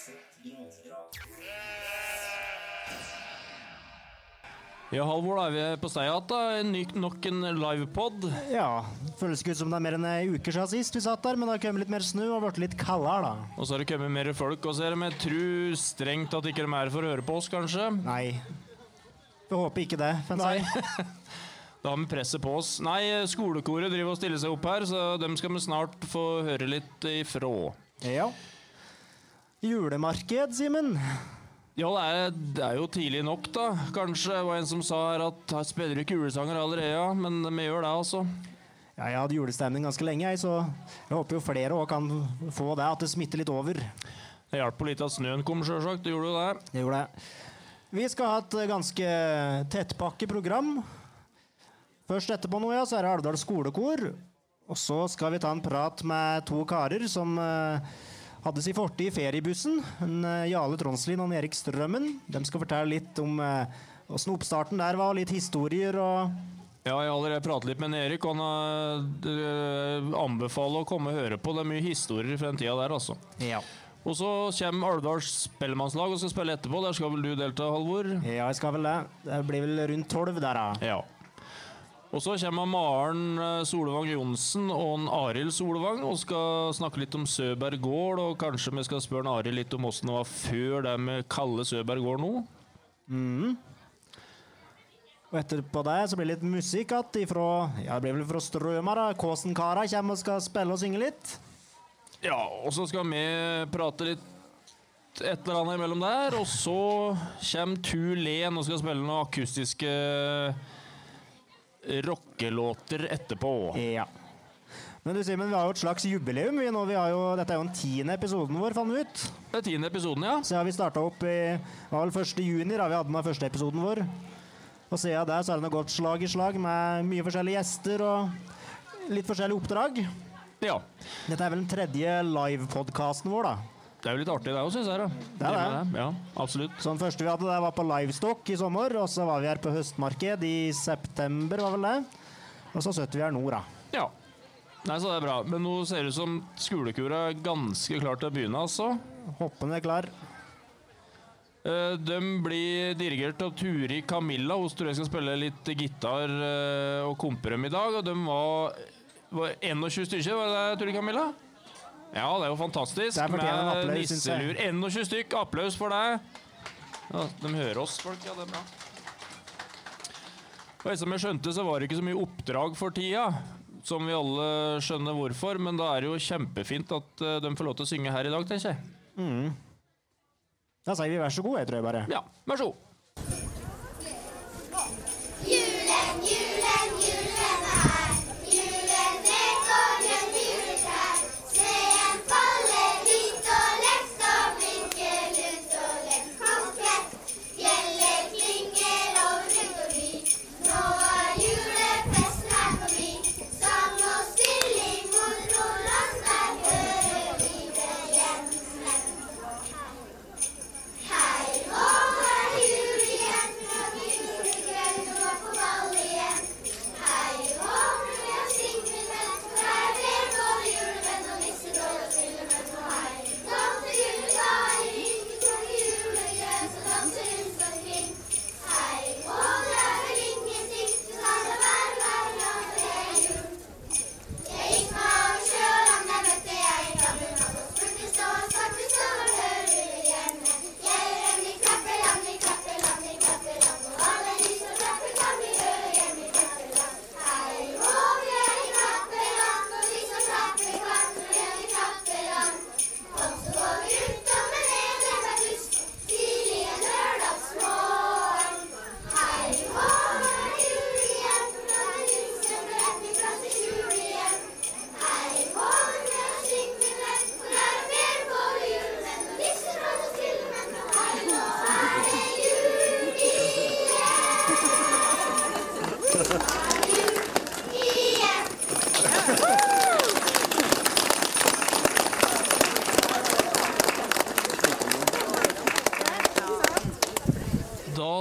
Halvor Løseth Ja, Halvor, da er vi på stedet igjen. da. En ny, nok en livepod. Ja, føles ikke ut som det er mer enn ei uke siden sist vi satt der, men det har kommet litt mer snø og blitt litt kaldere, da. Og så har det kommet mer folk. Og så er det med tru strengt at ikke de er her for å høre på oss, kanskje. Nei. Vi håper ikke det, Nei. Da har vi presset på oss. Nei, skolekoret driver og stiller seg opp her, så dem skal vi snart få høre litt ifra. Ja. Julemarked, Simen. Ja, det er, det er jo tidlig nok, da. Kanskje det var en som sa her at her spiller ikke julesanger allerede, ja. Men vi gjør det, altså. Ja, jeg hadde julestemning ganske lenge, jeg, så jeg håper jo flere òg kan få det, at det smitter litt over. Det hjalp litt at snøen kom, sjølsagt. Det gjorde jo det. Det gjorde det. Vi skal ha et ganske tettpakket program. Først etterpå nå, ja, så er det Alvdal skolekor. Og så skal vi ta en prat med to karer som eh, hadde sin fortid i feriebussen. En, eh, Jale Tronslien og en Erik Strømmen. De skal fortelle litt om eh, åssen oppstarten der var, litt historier og Ja, jeg har allerede pratet litt med Erik, og han øh, anbefaler å komme og høre på. Det er mye historier fra den tida der, altså. Ja. Og så kommer Alvdals spellemannslag og skal spille etterpå. Der skal vel du delta, Halvor? Ja, jeg skal vel det. Det blir vel rundt tolv der, da. Ja. Og så kommer Maren eh, Solvang Johnsen og Arild Solvang og skal snakke litt om Søberg gård. Og kanskje vi skal spørre Arild litt om åssen det var før det med Kalle Søberg gård nå. Og etterpå det så blir det litt musikk igjen ifra Ja, det blir vel fra Strøma, da. Kåsen-kara kommer og skal spille og synge litt. Ja, og så skal vi prate litt et eller annet imellom der. Og så kommer Tulen og skal spille noen akustiske rockelåter etterpå. Ja. Men du Simen, vi har jo et slags jubileum. Vi nå, vi har jo, dette er jo den tiende episoden vår, fant vi ut. Det er tiende episoden, ja. Så har vi starta opp i var vel 1. juni, da vi hadde den første episoden vår. Og siden det så er det gått slag i slag med mye forskjellige gjester og litt forskjellige oppdrag. Ja. Dette er vel den tredje livepodkasten vår, da. Det er jo litt artig det òg, syns jeg. da. Det er det. Ja, absolutt. Så den første vi hadde, der var på Livestock i sommer. Og så var vi her på høstmarked i september, var vel det. Og så sitter vi her nå, da. Ja. Nei, så det er bra. Men nå ser det ut som skolekura er ganske klar til å begynne, altså. Hoppen er klar. Eh, De blir dirigert av Turi Camilla. Hun tror jeg skal spille litt gitar og og dem i dag. Og de var, var 21 stykker, var det det, Turi Camilla? Ja, det er jo fantastisk. Det er Med applaus, nisselur. 21 stykk. Applaus for deg. Ja, de hører oss, folk. Ja, det er bra. Og som jeg skjønte, så var det ikke så mye oppdrag for tida. Som vi alle skjønner hvorfor, men da er det jo kjempefint at eh, de får lov til å synge her i dag, tenker jeg. Da sier vi vær så god, jeg tror jeg bare. Ja, vær så god.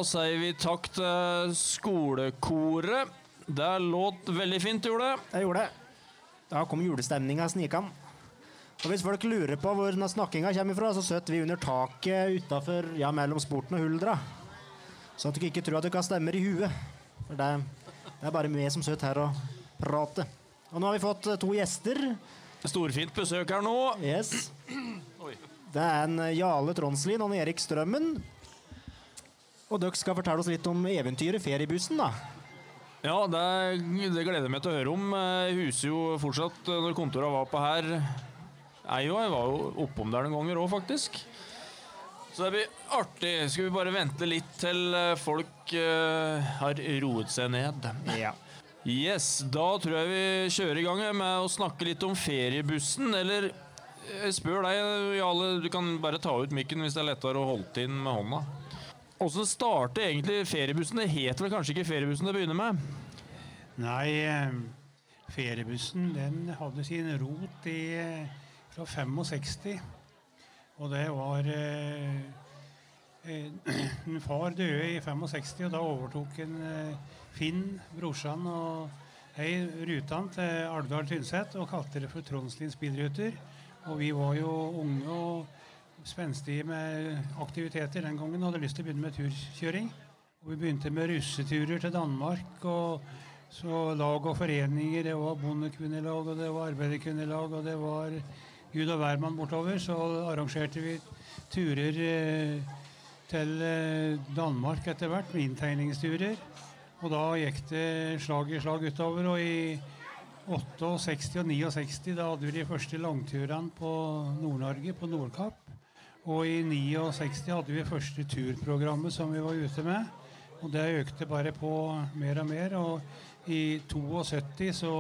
Sier vi takk til skolekoret. Det låt veldig fint, gjorde det. Jeg gjorde det. Da kom julestemninga snikende. Og hvis folk lurer på hvor denne snakkinga kommer fra, så sitter vi under taket utafor ja, mellom sporten og huldra. Så at dere ikke tror at dere har stemmer i huet. For det, det er bare vi som sitter her og prater. Og nå har vi fått eh, to gjester. Storfint besøk her nå. Yes. Det er en eh, Jale Tronslien og en Erik Strømmen. Og dere skal fortelle oss litt om eventyret Feriebussen, da. Ja, det, det gleder jeg meg til å høre om. Jeg huser jo fortsatt eh, når kontoret var på her. Jeg òg. Jeg var jo oppom der noen ganger òg, faktisk. Så det blir artig. Skal vi bare vente litt til eh, folk uh, har roet seg ned. Ja. Yes, da tror jeg vi kjører i gang med å snakke litt om feriebussen, eller jeg spør deg, Jale, du kan bare ta ut mikken hvis det er lettere å holde inn med hånda. Åssen startet egentlig feriebussen? Det het vel kanskje ikke feriebussen det begynner med? Nei, eh, feriebussen den hadde sin rot i, eh, fra 65. Og det var eh, eh, En far døde i 65, og da overtok en Finn, brorsan, og ei rutan til Alvdal Tynset og kalte det for Trondslins bilruter. Og vi var jo unge og spenstige med aktiviteter den gangen hadde lyst til å begynne med turkjøring. Og vi begynte med russeturer til Danmark. og så lag og foreninger, det var bondekvinnelag, og det var arbeiderkvinnelag, og det var Gud og hvermann bortover. Så arrangerte vi turer eh, til eh, Danmark etter hvert, med inntegningsturer. Og da gikk det slag i slag utover. Og i 68 og 69 da hadde vi de første langturene på Nord-Norge, på Nordkapp. Og i 69 hadde vi første turprogrammet som vi var ute med. Og det økte bare på mer og mer. Og i 72 så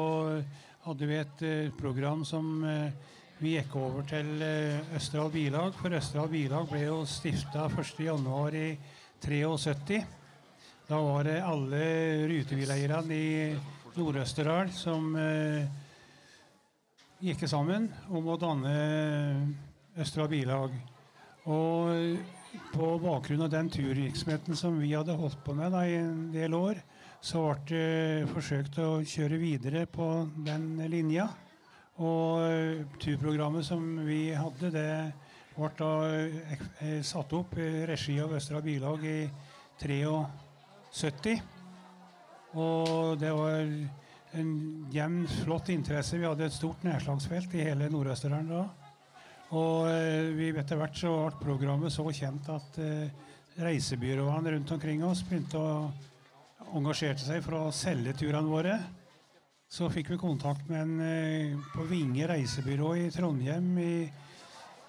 hadde vi et eh, program som eh, vi gikk over til eh, Østerdal Bilag. For Østerdal Bilag ble jo stifta 1.1. i 73. Da var det alle rutebileierne i Nord-Østerdal som gikk sammen om å danne Østerdal Bilag. Og på bakgrunn av den turvirksomheten som vi hadde holdt på med da, i en del år, så ble det forsøkt å kjøre videre på den linja. Og turprogrammet som vi hadde, det ble da eh, satt opp i regi av Østra Bilag i 73. Og det var en jevn, flott interesse. Vi hadde et stort nedslagsfelt i hele Nord-Østerdalen da. Og eh, vi etter hvert så ble programmet så kjent at eh, reisebyråene rundt omkring oss begynte å engasjerte seg for å selge turene våre. Så fikk vi kontakt med en eh, på Vinge reisebyrå i Trondheim i,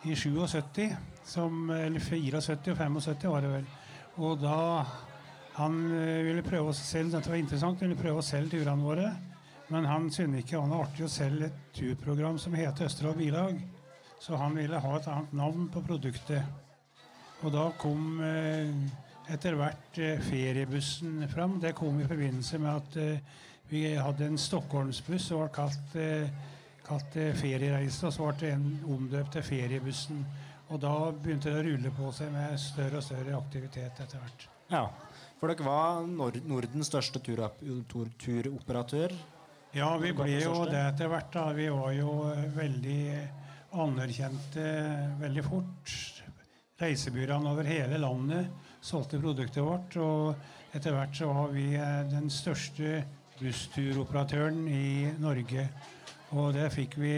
i 77, som, eller 74 og 75 var det vel. Og da han ville prøve å selge, dette var interessant, ville prøve å selge turene våre, men han syntes ikke det var noe artig å selge et turprogram som heter Østerdal Bilag. Så han ville ha et annet navn på produktet. Og da kom eh, etter hvert eh, feriebussen fram. Det kom i forbindelse med at eh, vi hadde en Stockholmsbuss som var kalt, kalt Feriereise, og så ble det en omdøpt til Feriebussen. Og da begynte det å rulle på seg med større og større aktivitet etter hvert. ja. For dere var Nord Nordens største tur turoperatør. Ja, vi ble jo det etter hvert. da. Vi var jo veldig anerkjente veldig fort. Reisebyråene over hele landet solgte produktet vårt. Og etter hvert så var vi eh, den største bussturoperatøren i Norge. Og det fikk vi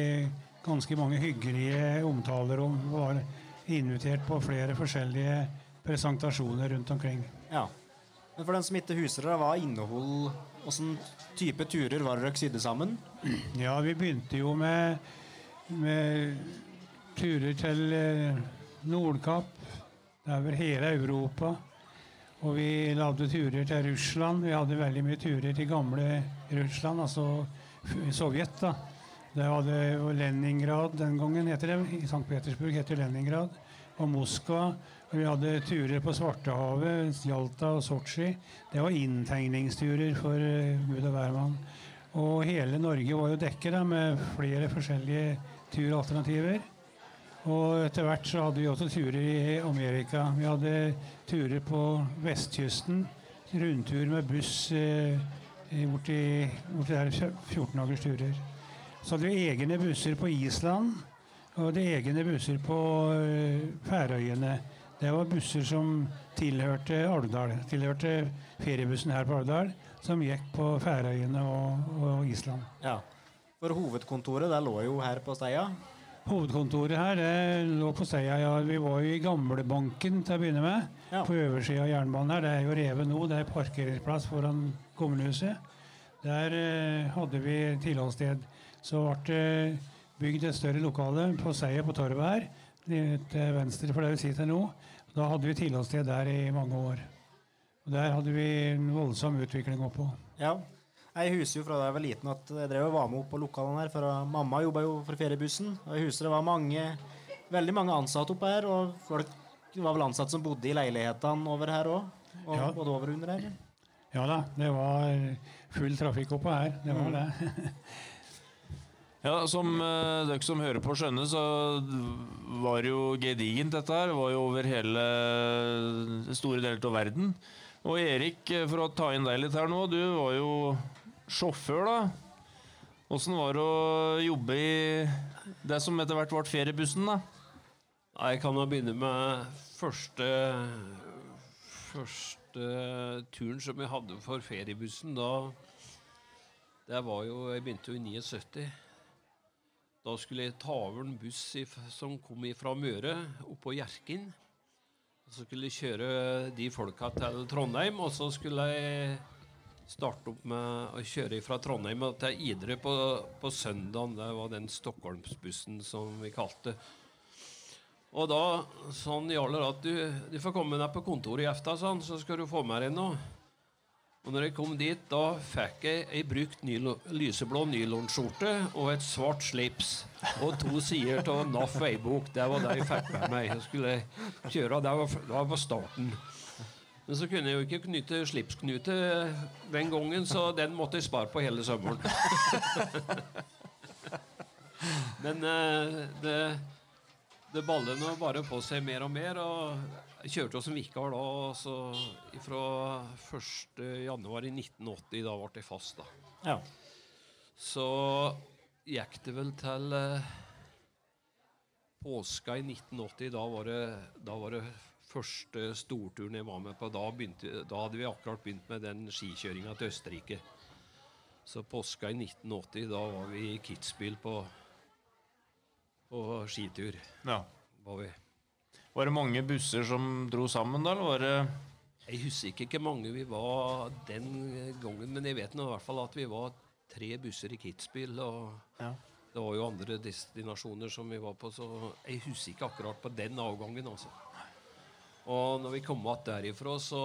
ganske mange hyggelige omtaler om. Var invitert på flere forskjellige presentasjoner rundt omkring. Ja. Men for den som ikke husker det, hva innehold Åssen type turer var dere sydde sammen? Ja, vi begynte jo med, med turer til Nordkapp. Det er over hele Europa. Og vi lagde turer til Russland. Vi hadde veldig mye turer til gamle Russland, altså Sovjet. da. Det var det Leningrad den gangen, heter det. I St. Petersburg heter Leningrad. Og Moskva. Og vi hadde turer på Svartehavet, Jalta og Sotsji. Det var inntegningsturer for eh, Gud og hvermann. Og hele Norge var jo dekket med flere forskjellige turalternativer. Og etter hvert så hadde vi også turer i Amerika. Vi hadde turer på vestkysten. Rundtur med buss eh, i- bort borti der 14 dagers turer. Så hadde vi egne busser på Island. Og er egne busser på eh, Færøyene. Det var busser som tilhørte Alvdal. Tilhørte feriebussen her på Alvdal, som gikk på Færøyene og, og Island. Ja. For hovedkontoret der lå jo her på Steia. Hovedkontoret her det lå på Steia. Ja, vi var jo i gamlebanken til å begynne med. Ja. På øversida av jernbanen her. Det er jo revet nå. Det er parkeringsplass foran kommunehuset. Der eh, hadde vi tilholdssted. Så ble det bygd et større lokale på Steia på torvet her. Til venstre for det vi sitter nå. Da hadde vi tilholdssted der i mange år. Og Der hadde vi en voldsom utvikling oppå. Ja. Jeg husker jo fra da jeg var liten at jeg drev og var med opp på lokalene her. For mamma jobba jo for feriebussen. Og jeg husker det var mange, veldig mange ansatte oppe her. Og folk var vel ansatte som bodde i leilighetene over her òg. Og Ja. både over og under her. Ja da, det var full trafikk oppå her. Det var det. Ja, Som eh, dere som hører på skjønner, så var det jo gedigent dette her. Det var jo over hele store deler av verden. Og Erik, eh, for å ta inn deg litt her nå, du var jo sjåfør, da. Åssen var det å jobbe i det som etter hvert ble feriebussen, da? Jeg kan jo begynne med første Første turen som jeg hadde for feriebussen. Da Det var jo Jeg begynte jo i 79. Da skulle jeg ta over en buss i, som kom fra Møre, oppå Hjerkinn. Så skulle jeg kjøre de folka til Trondheim, og så skulle jeg starte opp med å kjøre fra Trondheim til Idre på, på søndagen. Det var den Stockholmsbussen som vi kalte. Og da sånn gjaldt at du, du får komme deg på kontoret i efta, sånn, så skal du få med deg noe. Og når jeg kom dit, da fikk jeg ei brukt nylo, lyseblå nylonskjorte og et svart slips. Og to sider av NAF veibok. Det var det jeg fikk med meg. Jeg skulle kjøre. Det var, det var på starten. Men så kunne jeg jo ikke knytte slipsknute den gangen, så den måtte jeg spare på hele sommeren. Men eh, det det ballet nå bare på seg mer og mer. og Jeg kjørte jo som vikar da, så fra 1. januar i 1980, da ble jeg fast. da. Ja. Så gikk det vel til eh, påska i 1980. Da var det, da var det første storturen jeg var med på. Da, begynte, da hadde vi akkurat begynt med den skikjøringa til Østerrike. Så påska i 1980, da var vi i Kitzbühel på, på skitur. Ja. Var vi. Var det mange busser som dro sammen, da? Eller var det Jeg husker ikke hvor mange vi var den gangen, men jeg vet nå i hvert fall at vi var tre busser i Kitzbühel. Og Ja. det var jo andre destinasjoner som vi var på, så jeg husker ikke akkurat på den avgangen. altså. Og når vi kom tilbake derifra, så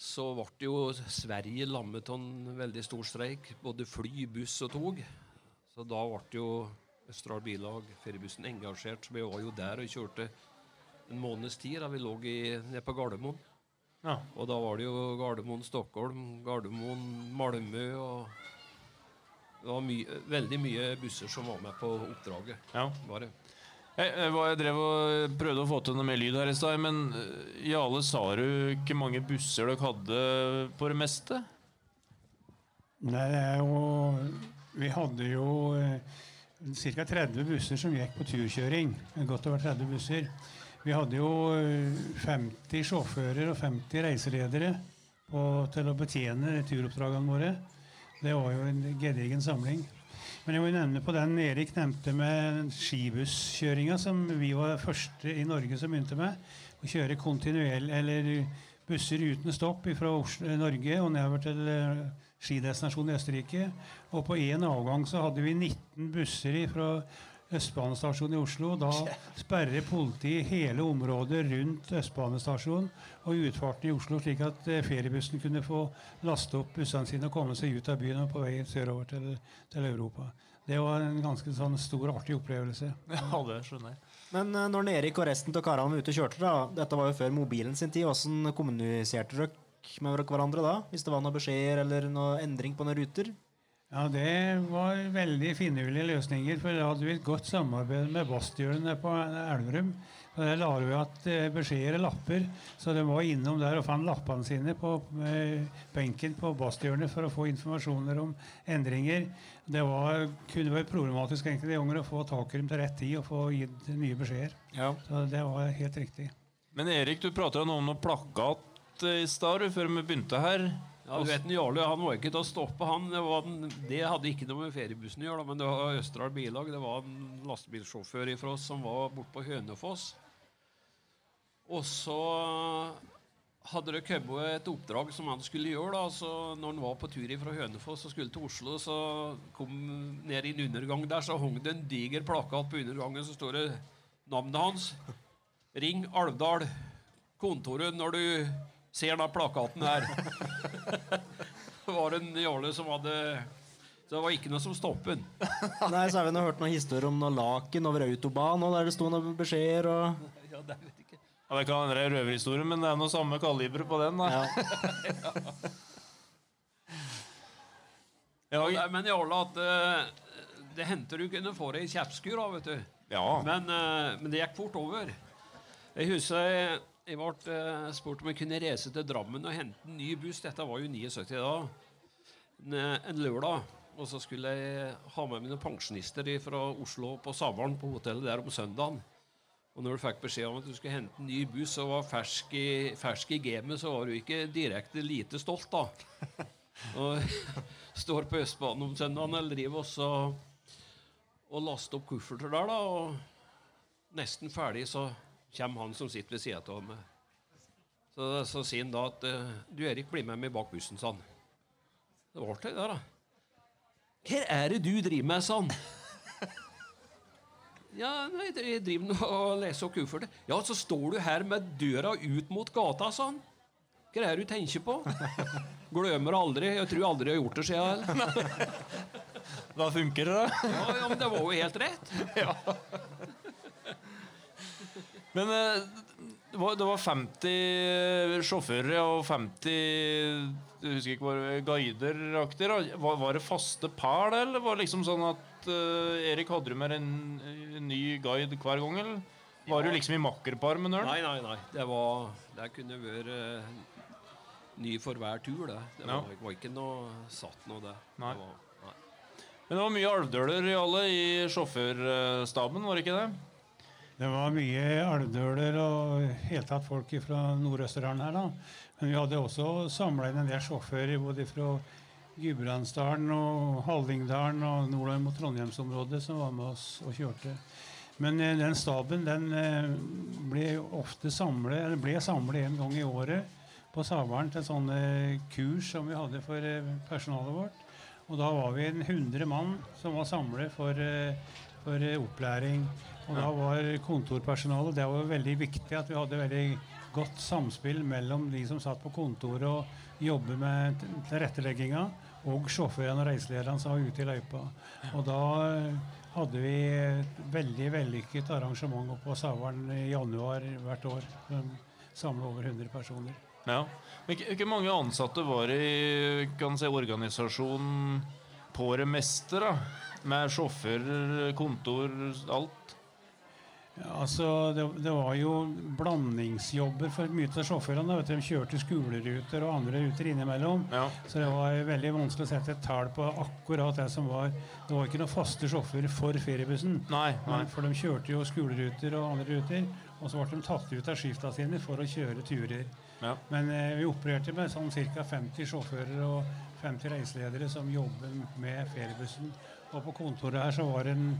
så ble jo Sverige lammet av en veldig stor streik. Både fly, buss og tog. Så da ble jo Østerdal Bilag, feriebussen, engasjert. Så vi var jo der og kjørte en måneds tid. da Vi lå i, nede på Gardermoen. Ja. Og da var det jo Gardermoen, Stockholm, Gardermoen, Malmö og Det var mye, veldig mye busser som var med på oppdraget. Ja. Var det. Jeg, jeg, drev og prøvde å få til noe mer lyd her i stad, men eh, Jale, sa du ikke mange busser dere hadde på det meste? Nei, det er jo Vi hadde jo ca. 30 busser som gikk på turkjøring. Godt over 30 busser. Vi hadde jo eh, 50 sjåfører og 50 reiseledere på, til å betjene turoppdragene våre. Det var jo en gedigen samling. Men jeg må nevne på den Erik nevnte med skibusskjøringa, som vi var første i Norge som begynte med. Å kjøre kontinuerlig, eller busser uten stopp fra Norge og nedover til eh, skidestinasjonen i Østerrike. Og på én avgang så hadde vi 19 busser fra Østbanestasjonen i Oslo. Da sperrer politiet hele området rundt Østbanestasjonen og utfarten i Oslo, slik at eh, feriebussen kunne få laste opp bussene sine og komme seg ut av byen og på vei sørover til, til Europa. Det var en ganske sånn stor, artig opplevelse. Ja, det skjønner jeg. Men eh, når Erik og resten av karene var ute og kjørte, da, dette var jo før mobilen sin tid, hvordan kommuniserte dere med hverandre da? Hvis det var noen beskjeder eller noen endring på noen ruter? Ja, det var veldig finurlige løsninger, for da hadde vi et godt samarbeid med Bastjølen på Elverum. Og Der la vi at eh, beskjeder og lapper, så de var innom der og fant lappene sine på eh, benken på basshjørnet for å få informasjoner om endringer. Det var, kunne vært problematisk enkelte ganger å få tak i dem til rett tid og få gitt nye beskjeder. Ja. Så det var helt riktig. Men Erik, du prata om noe plakat eh, i stad før vi begynte her. Ja, du vet, Jarle han var ikke til å stoppe. Han, det, den, det hadde ikke noe med feriebussen å gjøre, men det var Østerdal Bilag. Det var en lastebilsjåfør fra oss som var borte på Hønefoss. Og så hadde det kommet et oppdrag som han skulle gjøre. da, så Når han var på tur fra Hønefoss og skulle til Oslo, så kom ned i en undergang der, så hang det en diger plakat på undergangen, så står det navnet hans. Ring Alvdal, kontoret, når du ser da plakaten her. det var en jåle som hadde Så det var ikke noe som stoppet den. Nei, så har vi nå hørt noen historier om noe laken over autobahn, og der det sto noen beskjeder og Ja, det vet jeg ikke. Ja, Det kan være røverhistorie, men det er noe samme kaliber på den. da. ja. Ja, ja. men Jarle, at uh, det hendte du kunne få deg i kjeppskur, da, vet du. ja. Men, uh, men det gikk fort over. Jeg husker jeg, jeg ble eh, spurt om jeg kunne reise til Drammen og hente en ny buss. Dette var jo 79 da. En, eh, en lørdag. Og så skulle jeg ha med mine pensjonister fra Oslo på Savaren, på hotellet der om søndagen. Og når du fikk beskjed om at du skulle hente en ny buss og var fersk i, fersk i gamet, så var du ikke direkte lite stolt, da. Og står på Østbanen om søndagen eller driver også og laster opp kufferter der, da. Og nesten ferdig, så kommer han som sitter ved sida av meg. Så, så sier han da at eh, Du, Erik, bli med meg bak bussen, sa han. Det var det, da. Hva er det du driver med, sa han. Ja, nei, jeg driver nå og leser kuffer det.» Ja, så står du her med døra ut mot gata, sa han. Hva er det du tenker på? Glemmer aldri. Jeg tror aldri jeg har gjort det siden. Da funker det, da. Ja, ja, men det var jo helt rett. Men eh, det var, det var 50 sjåfører og 50 Jeg husker ikke hvor, guideraktig. Var, var det faste par, det, eller var det liksom sånn at uh, Erik hadde du med en, en ny guide hver gang? eller? Var du liksom i makkerpar med Nørn? Nei, nei, nei. Det, var, det kunne vært uh, ny for hver tur, det. Det Ja. var, var ikke noe satt noe, det. Nei. det var, nei. Men det var mye alvdøler i alle i sjåførstaben, var det ikke det? Det var mye alvdøler og helt tatt folk fra Nord-Østerdalen her. da. Men vi hadde også samla inn en del sjåfører både fra Gudbrandsdalen og Hallingdalen og nordover mot Trondheimsområdet som var med oss og kjørte. Men eh, den staben den eh, ble ofte samlet, eller ble samlet en gang i året på Savaren til sånne kurs som vi hadde for eh, personalet vårt. Og da var vi en 100 mann som var samlet for, eh, for eh, opplæring. Og da var kontorpersonalet Det var veldig viktig at vi hadde veldig godt samspill mellom de som satt på kontoret og jobbet med tilrettelegginga, og sjåførene og reiselederne som var ute i løypa. Og da eh, hadde vi et veldig vellykket arrangement oppe på Savaren i januar hvert år. som Samla over 100 personer. Ja. Men ikke mange ansatte var i kan si, organisasjonen på det meste, da? Med sjåfører, kontor, alt? Altså, det, det var jo blandingsjobber for mye av sjåførene. De kjørte skoleruter og andre ruter innimellom. Ja. Så det var veldig vanskelig å sette et tall på akkurat det som var Det var ikke noen faste sjåfører for feriebussen. Nei, nei. For de kjørte jo skoleruter og andre ruter. Og så ble de tatt ut av skifta sine for å kjøre turer. Ja. Men eh, vi opererte med sånn ca. 50 sjåfører og 50 reiseledere som jobber med feriebussen. Og på kontoret her så var det en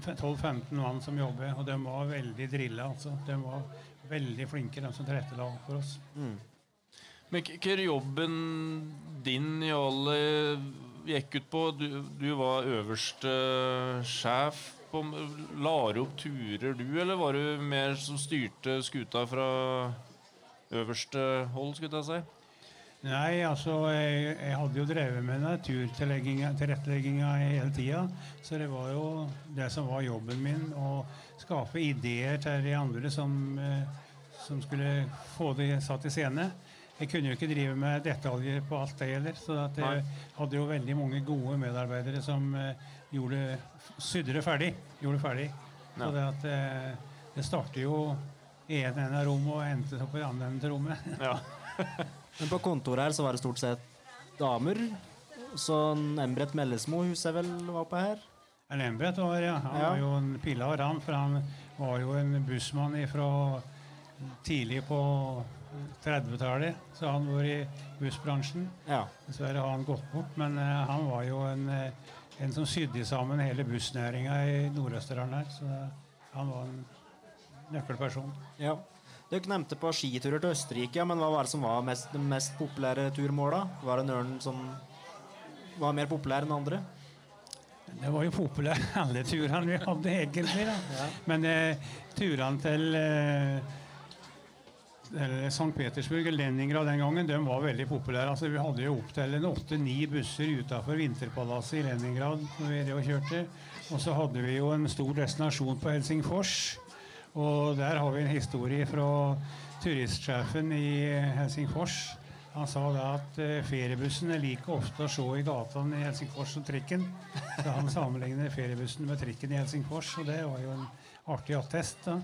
12-15 mann som jobber, og de var veldig drilla. Altså. De var veldig flinke, de som tilrettela for oss. Men hva er jobben din i alle gikk ut på? Du, du var øverste sjef. La du opp turer, du, eller var du mer som styrte skuta fra øverste hold, skulle jeg si? Nei, altså jeg, jeg hadde jo drevet med turtilrettelegginga hele tida. Så det var jo det som var jobben min, å skape ideer til de andre som, eh, som skulle få det satt i scene. Jeg kunne jo ikke drive med detaljer på alt det heller, så at jeg hadde jo veldig mange gode medarbeidere som eh, gjorde, sydde det ferdig. Gjorde det ferdig. Ja. Så det, at, eh, Det starter jo i en ende av rommet og endte opp i andre enden av rommet. Ja. Men på kontoret her så var det stort sett damer. Så Embret Mellesmo huset jeg vel var på her. Embret var, ja. Han Ja. var jo en pilar, han. For han var jo en bussmann fra tidlig på 30-tallet. Så han var i bussbransjen. Ja. Dessverre har han gått bort, men uh, han var jo en, eh, en som sydde sammen hele bussnæringa i Nord-Østerdalen her. Så han var en nøkkelperson. ja. Dere nevnte på skiturer til Østerrike, men hva var det som var mest, de mest populære turmåla? Var det nøren som var mer populær enn andre? Det var jo populære alle turene vi hadde, egentlig. da. Men eh, turene til eh, St. Petersburg og Leningrad den gangen de var veldig populære. Altså, vi hadde jo opptil åtte-ni busser utafor Vinterpalasset i Leningrad. når vi og kjørte. Og så hadde vi jo en stor destinasjon på Helsingfors. Og der har vi en historie fra turistsjefen i Helsingfors. Han sa da at eh, feriebussen er like ofte å se i gatene i Helsingfors som trikken. Så han sammenligner feriebussen med trikken i Helsingfors, og det var jo en artig attest. da.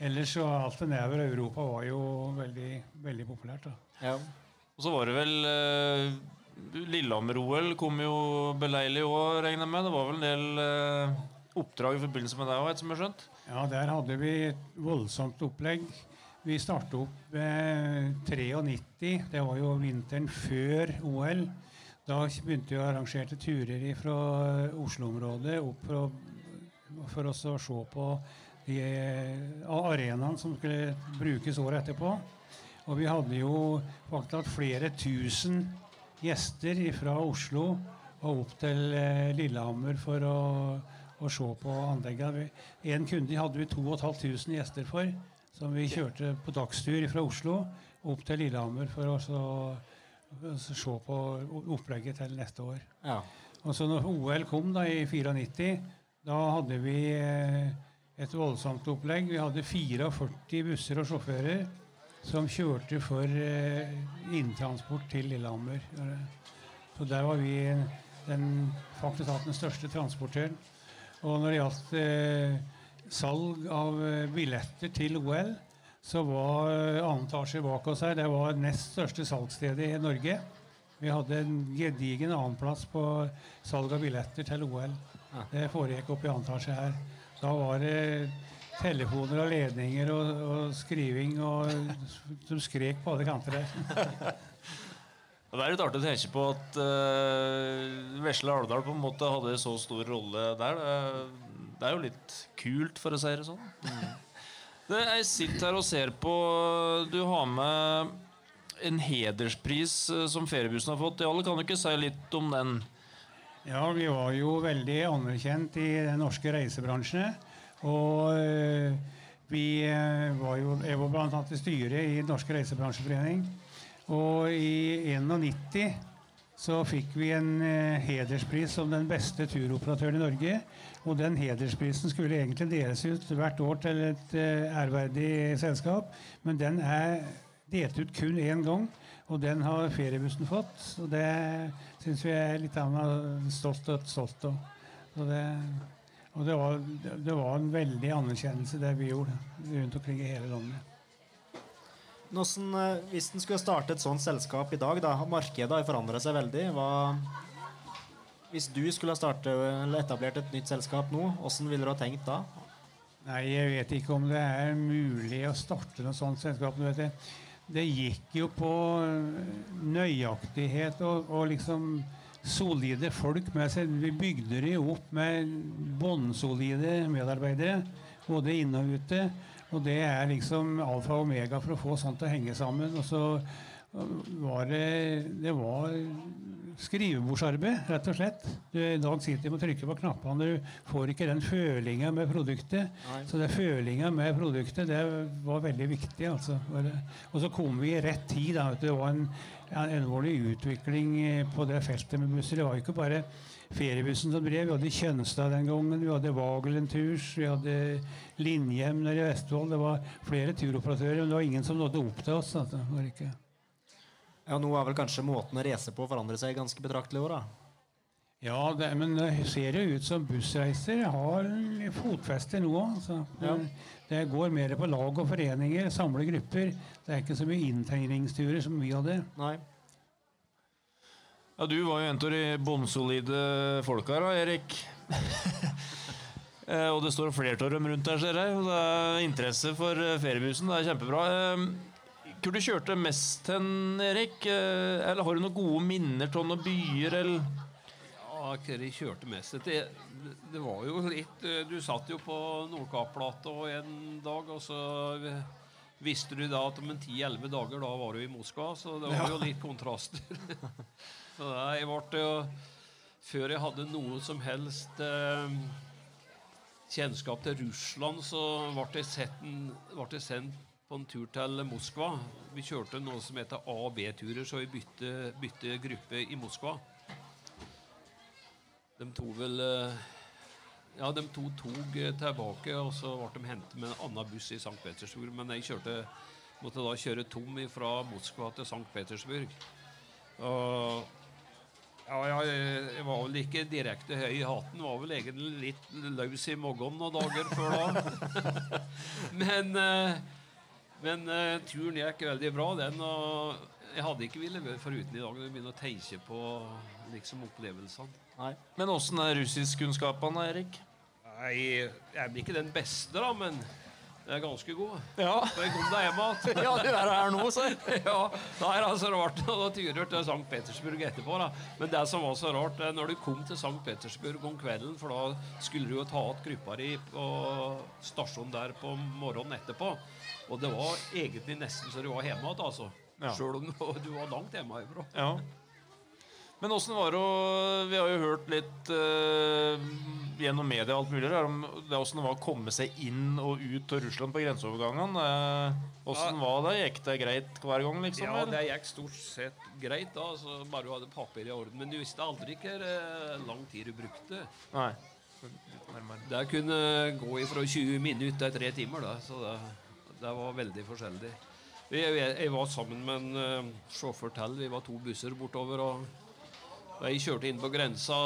Ellers så alt det nedover Europa var jo veldig, veldig populært. da. Ja. Og så var det vel eh, Lillehammer-OL kom jo beleilig òg, regner jeg med. Det var vel en del eh, oppdrag i forbindelse med det òg, som jeg har skjønt? Ja, der hadde vi et voldsomt opplegg. Vi startet opp med 93. Det var jo vinteren før OL. Da begynte vi å arrangere turer fra Oslo-området opp for, å, for oss å se på de eh, arenaene som skulle brukes året etterpå. Og vi hadde jo faktisk hatt flere tusen gjester fra Oslo og opp til eh, Lillehammer for å, å se på anleggene. En kunde hadde vi 2500 gjester for, som vi kjørte på dagstur fra Oslo opp til Lillehammer for å se på opplegget til neste år. ja. Og så når OL kom da i 94, da hadde vi eh, et voldsomt opplegg. Vi hadde 44 busser og sjåfører som kjørte for eh, inntransport til Lillehammer. Så der var vi den, faktisk den største transportøren. Og når det gjaldt eh, salg av eh, billetter til OL, så var eh, annen etasje bak oss her det var nest største salgsstedet i Norge. Vi hadde en gedigen annenplass på salg av billetter til OL. Det foregikk oppe i annen etasje her. Da var det telefoner og ledninger og, og skriving og som skrek på alle kanter der. Det er litt artig å tenke på at uh, Vesle Alvdal på en måte hadde så stor rolle der. Det, er jo litt kult, for å si det sånn. Det, jeg sitter her og ser på Du har med en hederspris eh, som feriebussen har fått. Alle kan du ikke si litt om den? Ja, vi var jo veldig anerkjent i den norske reisebransjen. Og eh, vi var jo Jeg var bl.a. i styret i Norske Reisebransjeforening. Og i 91 så fikk vi en eh, hederspris som den beste turoperatøren i Norge. Og den hedersprisen skulle egentlig deles ut hvert år til et eh, ærverdig selskap. Men den er delt ut kun én gang, og den har feriebussen fått. Og det syns vi er litt annet stolt og stolt av. Og det, og det, var, det var en veldig anerkjennelse, det vi gjorde rundt omkring i hele landet. Hvordan, eh, hvis en skulle starte et sånt selskap i dag, da, markedet har forandret seg veldig. Hva, hvis du skulle ha eller etablert et nytt selskap nå, hvordan ville du ha tenkt da? Nei, jeg vet ikke om det er mulig å starte noe sånt selskap. det. Gikk jo på øh, nøyaktighet og, og liksom solide folk med seg. Vi bygde det jo opp med bunnsolide medarbeidere, både inne og ute. Og det er liksom alfa og omega for å få sånt til å henge sammen. Og så var det Det var skrivebordsarbeid, rett og slett. Du, I dag sitter du og trykker på knappene. Du får ikke den følinga med produktet. Så det følinga med produktet, det var veldig viktig. altså. Og så kom vi i rett tid. da. Det var en, en enorm utvikling eh, på det feltet med busser. Det var ikke bare feriebussen som drev. Vi hadde Kjønstad den gangen, vi hadde Vagelenturs, vi hadde Linjem nede i Vestfold. Det var flere turoperatører, men det var ingen som nådde opp til oss. Altså. Det var ikke... Ja, Nå er vel kanskje måten å reise på forandre seg ganske betraktelig i år, da. Ja, det, men det ser jo ut som bussreiser har fotfeste nå. Altså. Ja. Det går mer på lag og foreninger, samle grupper. Det er ikke så mye inntegningsturer som vi hadde. Nei. Ja, Du var jo en av de bånnsolide folka da, Erik. Eh, og det står flere av dem rundt der, ser jeg. Det er interesse for eh, feriebussen. Det er kjempebra. Eh, Hvor du kjørte mest hen, Erik? Eh, Eller har du noen gode minner av noen byer, eller? Ja, hva jeg kjørte mest det, det var jo litt Du satt jo på Nordkappplata en dag, og så visste du da at om en 10-11 dager da var du i Moskva, så det var jo litt kontraster. så jeg ble jo Før jeg hadde noe som helst eh, kjennskap til Russland, så ble jeg, en, ble jeg sendt på en tur til Moskva. Vi kjørte noe som heter A- og B-turer, så vi bytte, bytte gruppe i Moskva. De tok vel eh, Ja, de to eh, tilbake, og så ble de hentet med en annen buss i St. Petersburg. Men jeg kjørte, måtte da kjøre tom fra Moskva til St. Petersburg. Og ja, jeg, var vel ikke direkte høy i hatten. Var vel egentlig litt løs i magen noen dager før da. men eh, men eh, turen gikk veldig bra, den. Og jeg hadde ikke villet være foruten i dag. når Jeg begynner å tenke på liksom opplevelsene. Nei. Men åssen er russiskkunnskapene, Erik? Nei, jeg er ikke den beste, da, men jeg er ganske god. Ja, Så jeg kom deg hjem igjen. ja du er her nå, så. ja, er altså rart da turer til St. Petersburg etterpå. da. Men det som var så rart, eh, når du kom til St. Petersburg om kvelden, for da skulle du jo ta igjen gruppa di på stasjonen der på morgenen etterpå. Og det var egentlig nesten så du var hjemme igjen, altså. Ja. Sjøl om du var langt hjemmefra. Ja. Men åssen var det å Vi har jo hørt litt uh, gjennom media alt mulig her, om det åssen det var å komme seg inn og ut av Russland på grenseovergangene. Eh, Åssen var det? Gikk det greit hver gang, liksom? Ja, eller? det gikk stort sett greit, da, Altså, bare du hadde papir i orden. Men du visste aldri hvor uh, lang tid du brukte. Nei. Det kunne gå ifra 20 minutter til tre timer, da, så det, det var veldig forskjellig. Jeg, Jeg, jeg var sammen med en uh, sjåfør til. Vi var to busser bortover. og Da jeg kjørte inn på grensa,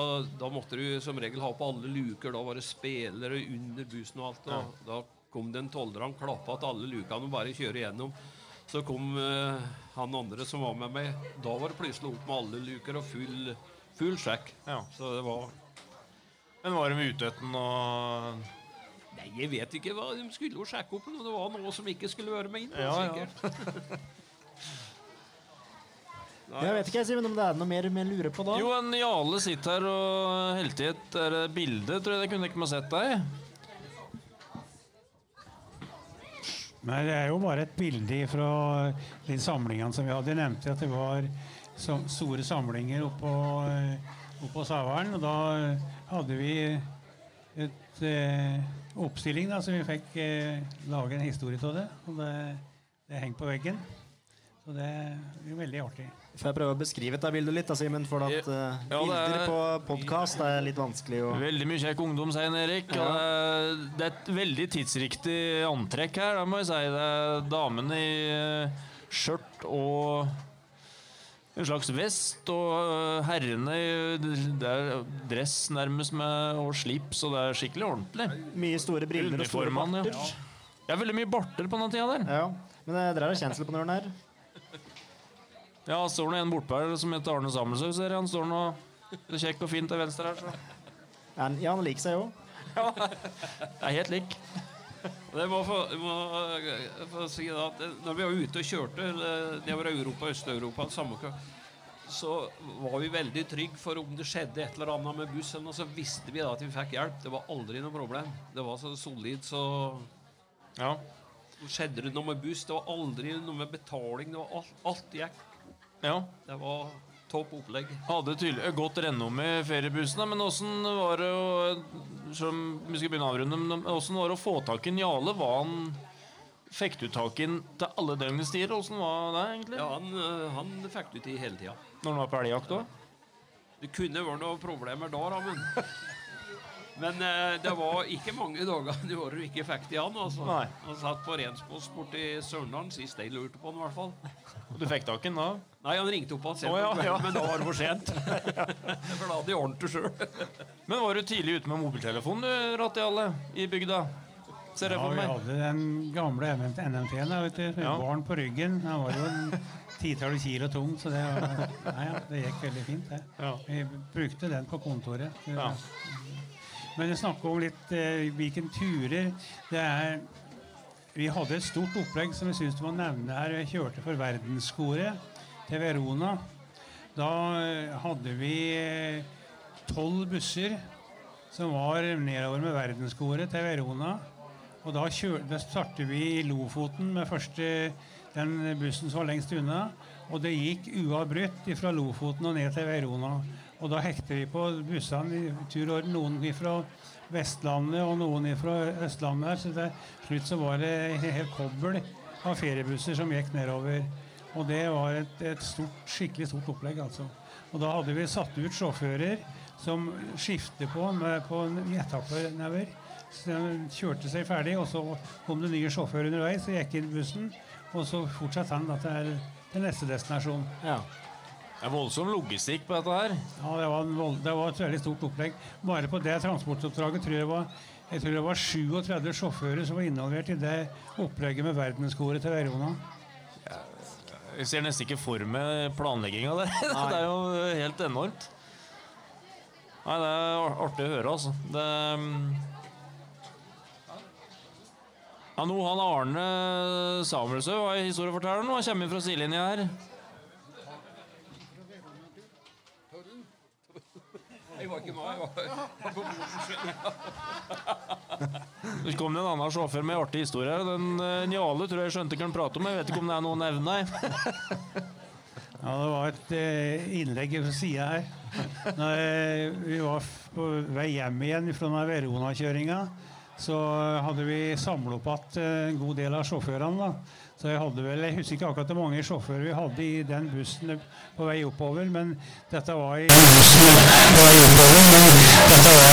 da måtte du som regel ha på alle luker. Da var det spelere under bussen og alt. Og Da kom det en toller, han klappa til alle lukene og bare kjøre gjennom. Så kom uh, han andre som var med meg. Da var det plutselig opp med alle luker og full, full sjekk. Ja. Så det var Men var de med Utøtten noe Nei, jeg vet ikke hva de skulle jo sjekke opp. Det var noe som ikke skulle være med inn. Ja, ja. Jeg vet ikke, Simen, om det er noe mer vi lurer på da? Jo, en Jale sitter her og helte i et er det bilde, tror jeg det kunne ikke man sett deg. Nei, det er jo bare et bilde fra de samlingene som vi hadde. Jeg nevnte at det var store samlinger oppå, eh, oppå Savaren. Og da hadde vi et eh, oppstilling da, så vi fikk eh, lage en historie av det. Og det, det henger på veggen. Så det er jo veldig artig. Får jeg prøve å beskrive dette bildet litt, da, Simen? For at uh, Ja, er- bilder på podkast er litt vanskelig å Veldig mye kjekk ungdom, sier Erik. Og det, er, er et veldig tidsriktig antrekk her, da må jeg si. Det er damene i eh, skjørt og en slags vest, og eh, herrene det er dress nærmest med og slips, og det er skikkelig ordentlig. Mye store briller og store barter. ja. Ja, veldig mye barter på den tida der. Ja. Men dere har kjensel på den her? Ja, står nå en bortpå her som heter Arne Samuelshaug, ser jeg. Han står nå det er kjekt og fint til venstre her. Så. Ja, han- Ja, han liker seg jo. Jeg er helt lik. Det må få, må eh, få si da at eh, når vi var ute og kjørte eller nedover Europa, Øst-Europa, samme så var vi veldig trygge for om det skjedde et eller annet med bussen, og så visste vi da at vi fikk hjelp. Det var aldri noe problem. Det var så solid, så Ja. skjedde det noe med buss. Det var aldri noe med betaling. Det var alt, alt gikk. Ja. Det var topp opplegg. Hadde tydelig godt renommé feriebussene, men åssen var det å Som vi skal begynne å avrunde, men åssen var det å få tak i en Jale? Var han Fikk du tak i han til alle døgnets tider? Åssen var det egentlig? Ja, han, eh, han fikk du til hele tida. Når han var på elgjakt òg? Det kunne vært noen problemer da, da, men Men eh, det var ikke mange dager i året du ikke fikk det igjen. Altså. Nei. Han satt på Renspost borti Sørendalen sist jeg lurte på han, i hvert fall. Og Du fikk tak i den da? Nei, han ringte opp han sent, Å, ja, ja. men da var det for sent. for da hadde jeg ordnet det sjøl. Men var du tidlig ute med mobiltelefon, du, Rattialle, i bygda? Ser jeg Ja, for vi hadde den gamle NMT-en Ja. barn på ryggen. Den var jo en titallet kilo tung, så det, var, nei, ja, det gikk veldig fint. det. Ja. Vi brukte den på kontoret. Ja. Men vi snakker om litt eh, hvilke turer det er Vi hadde et stort opplegg som jeg syns du må nevne her. Vi kjørte for verdenskoret til Verona. Da eh, hadde vi eh, tolv busser som var nedover med verdenskoret til Verona. Og da, da startet vi i Lofoten med første, den bussen som var lengst unna. Og det gikk uavbrutt fra Lofoten og ned til Verona. Og da hekter vi på bussene i tur og. Noen fra Vestlandet og noen fra Østlandet. her, Så til slutt så var det en hel kobbel av feriebusser som gikk nedover. Og det var et, et stort, skikkelig stort opplegg. altså. Og da hadde vi satt ut sjåfører som skiftet på med, på nedover. Så de kjørte seg ferdig, og så kom det nye sjåfører underveis og gikk inn bussen. Og så fortsatte han da til, til neste destinasjon. Ja. Det er voldsom logistikk på dette her. Ja, det var, en vold, det var et veldig stort opplegg. Bare på det transportoppdraget tror jeg var jeg tror det var 37 sjåfører som var involvert i det opplegget med verdenskoret til Verona. Jeg ser nesten ikke for meg planlegginga der. det er jo helt enormt. Nei, det er artig å høre, altså. Det mm, Ja, nå han Arne Samuelsø var historiefortelleren. og kommer fra sidelinja her. Jeg var ikke med, jeg var på Så kom det en annen sjåfør med artig historie. Den eh, Njale tror jeg skjønte hva han pratet om. Jeg vet ikke om det er noe å nevne. jeg. Ja, det var et eh, innlegg på sida her. Når eh, vi var på vei hjem igjen fra Verona-kjøringa, så hadde vi samla opp igjen en god del av sjåførene. da. Så jeg hadde vel, jeg husker ikke akkurat hvor mange sjåfører vi hadde i den bussen på vei oppover, men dette var i, bussen på vei oppover, men dette var